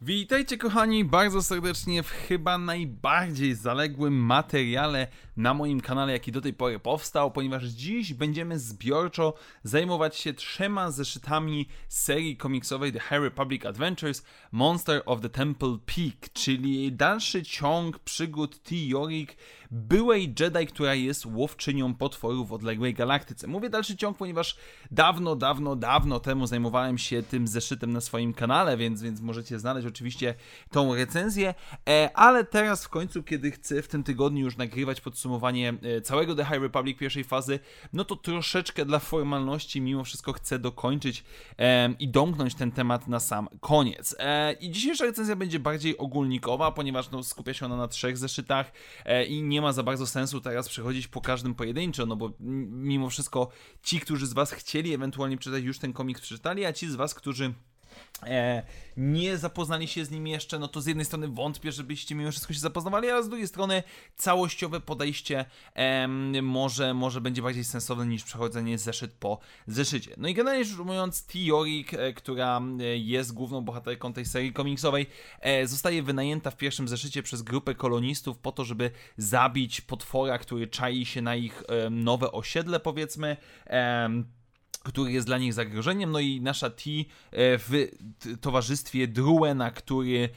Witajcie kochani bardzo serdecznie w chyba najbardziej zaległym materiale na moim kanale, jaki do tej pory powstał, ponieważ dziś będziemy zbiorczo zajmować się trzema zeszytami serii komiksowej The High Republic Adventures Monster of the Temple Peak, czyli dalszy ciąg przygód T. Yorick, byłej Jedi, która jest łowczynią potworów w odległej galaktyce. Mówię dalszy ciąg, ponieważ dawno, dawno, dawno temu zajmowałem się tym zeszytem na swoim kanale, więc, więc możecie znaleźć oczywiście tą recenzję, e, ale teraz w końcu, kiedy chcę w tym tygodniu już nagrywać podsumowanie e, całego The High Republic pierwszej fazy, no to troszeczkę dla formalności mimo wszystko chcę dokończyć i domknąć ten temat na sam koniec. E, I dzisiejsza recenzja będzie bardziej ogólnikowa, ponieważ no, skupia się ona na trzech zeszytach i nie ma za bardzo sensu teraz przechodzić po każdym pojedynczo, no bo mimo wszystko ci, którzy z Was chcieli ewentualnie przeczytać, już ten komiks przeczytali, a ci z Was, którzy nie zapoznali się z nim jeszcze, no to z jednej strony wątpię, żebyście mimo wszystko się zapoznawali, a z drugiej strony całościowe podejście e, może, może będzie bardziej sensowne niż przechodzenie zeszyt po zeszycie. No i generalnie rzecz ujmując, Tiorik, e, która e, jest główną bohaterką tej serii komiksowej, e, zostaje wynajęta w pierwszym zeszycie przez grupę kolonistów po to, żeby zabić potwora, który czai się na ich nowe osiedle, powiedzmy który jest dla nich zagrożeniem, no i nasza T e, w towarzystwie Druena, który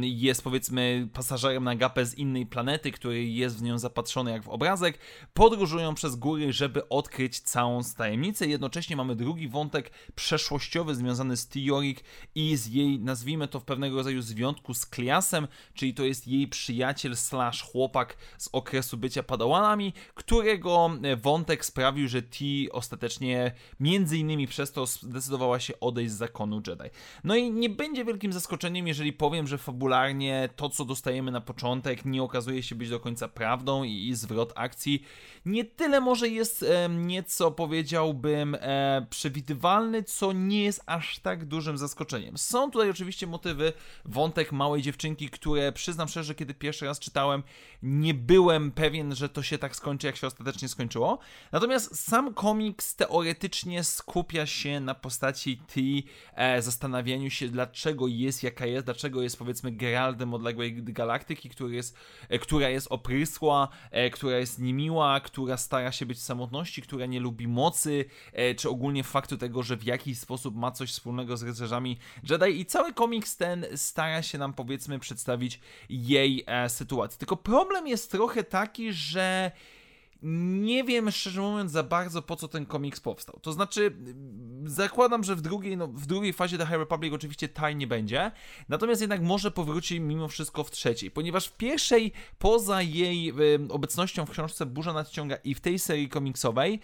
jest powiedzmy pasażerem na gapę z innej planety, który jest w nią zapatrzony jak w obrazek, podróżują przez góry, żeby odkryć całą tajemnicę. Jednocześnie mamy drugi wątek przeszłościowy związany z Tiorik i z jej, nazwijmy to w pewnego rodzaju związku z Kliasem, czyli to jest jej przyjaciel slash chłopak z okresu bycia padałanami, którego e, wątek sprawił, że T ostatecznie między innymi przez to zdecydowała się odejść z zakonu Jedi. No i nie będzie wielkim zaskoczeniem, jeżeli powiem, że fabularnie to, co dostajemy na początek, nie okazuje się być do końca prawdą i, i zwrot akcji nie tyle może jest e, nieco, powiedziałbym, e, przewidywalny, co nie jest aż tak dużym zaskoczeniem. Są tutaj oczywiście motywy, wątek małej dziewczynki, które przyznam szczerze, kiedy pierwszy raz czytałem, nie byłem pewien, że to się tak skończy, jak się ostatecznie skończyło. Natomiast sam komiks teoretycznie skupia się na postaci T, e, zastanawianiu się, dlaczego jest jaka jest, dlaczego jest powiedzmy Geraldem odległej galaktyki, który jest, e, która jest oprysła, e, która jest niemiła, która stara się być w samotności, która nie lubi mocy, e, czy ogólnie faktu tego, że w jakiś sposób ma coś wspólnego z rycerzami Jedi i cały komiks ten stara się nam powiedzmy przedstawić jej e, sytuację. Tylko problem jest trochę taki, że nie wiem, szczerze mówiąc, za bardzo po co ten komiks powstał. To znaczy, zakładam, że w drugiej, no, w drugiej fazie The High Republic oczywiście taj nie będzie, natomiast jednak może powróci mimo wszystko w trzeciej, ponieważ w pierwszej, poza jej y, obecnością w książce Burza nadciąga i w tej serii komiksowej,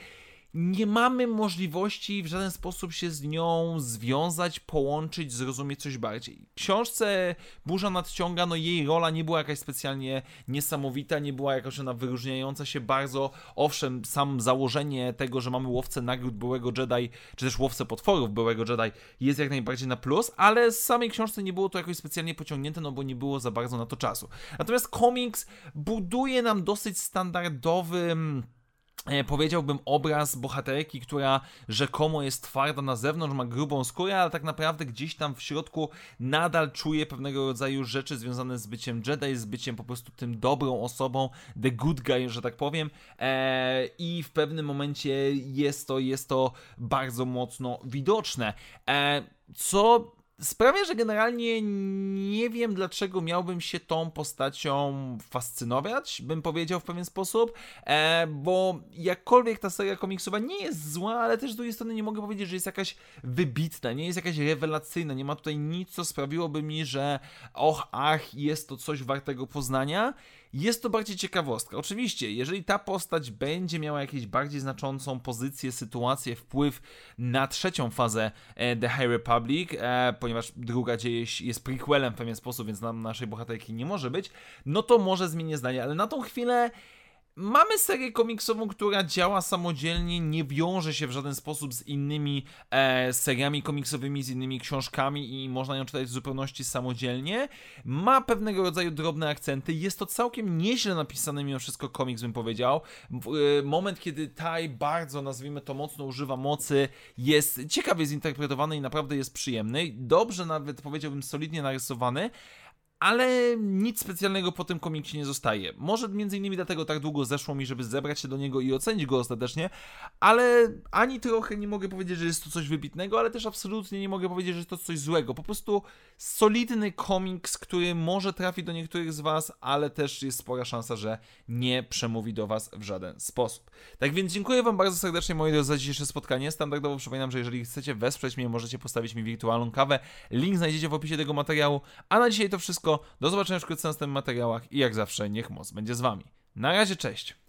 nie mamy możliwości w żaden sposób się z nią związać, połączyć, zrozumieć coś bardziej. W książce Burza nadciąga, no jej rola nie była jakaś specjalnie niesamowita, nie była jakaś ona wyróżniająca się bardzo. Owszem, sam założenie tego, że mamy łowcę nagród byłego Jedi, czy też łowcę potworów byłego Jedi jest jak najbardziej na plus, ale z samej książce nie było to jakoś specjalnie pociągnięte, no bo nie było za bardzo na to czasu. Natomiast komiks buduje nam dosyć standardowy powiedziałbym obraz bohaterki, która rzekomo jest twarda na zewnątrz, ma grubą skórę, ale tak naprawdę gdzieś tam w środku nadal czuje pewnego rodzaju rzeczy związane z byciem Jedi, z byciem po prostu tym dobrą osobą, the good guy, że tak powiem. Eee, I w pewnym momencie jest to, jest to bardzo mocno widoczne. Eee, co sprawia, że generalnie nie wiem, dlaczego miałbym się tą postacią fascynować, bym powiedział w pewien sposób, e, bo jakkolwiek ta seria komiksowa nie jest zła, ale też z drugiej strony nie mogę powiedzieć, że jest jakaś wybitna, nie jest jakaś rewelacyjna, nie ma tutaj nic, co sprawiłoby mi, że och, ach, jest to coś wartego poznania. Jest to bardziej ciekawostka. Oczywiście, jeżeli ta postać będzie miała jakąś bardziej znaczącą pozycję, sytuację, wpływ na trzecią fazę e, The High Republic, e, ponieważ druga dzieje się, jest prequelem w pewien sposób, więc nam naszej bohaterki nie może być, no to może zmienię zdanie, ale na tą chwilę Mamy serię komiksową, która działa samodzielnie, nie wiąże się w żaden sposób z innymi e, seriami komiksowymi, z innymi książkami i można ją czytać w zupełności samodzielnie. Ma pewnego rodzaju drobne akcenty. Jest to całkiem nieźle napisany mimo wszystko komiks, bym powiedział. E, moment, kiedy Tai bardzo, nazwijmy to mocno, używa mocy, jest ciekawie zinterpretowany i naprawdę jest przyjemny. Dobrze nawet, powiedziałbym, solidnie narysowany ale nic specjalnego po tym komiksie nie zostaje. Może między innymi dlatego tak długo zeszło mi, żeby zebrać się do niego i ocenić go ostatecznie, ale ani trochę nie mogę powiedzieć, że jest to coś wybitnego, ale też absolutnie nie mogę powiedzieć, że jest to coś złego. Po prostu solidny komiks, który może trafi do niektórych z Was, ale też jest spora szansa, że nie przemówi do Was w żaden sposób. Tak więc dziękuję Wam bardzo serdecznie, moi drodzy, za dzisiejsze spotkanie. Standardowo przypominam, że jeżeli chcecie wesprzeć mnie, możecie postawić mi wirtualną kawę. Link znajdziecie w opisie tego materiału. A na dzisiaj to wszystko. Do zobaczenia wkrótce w następnych materiałach i jak zawsze niech moc będzie z Wami. Na razie, cześć!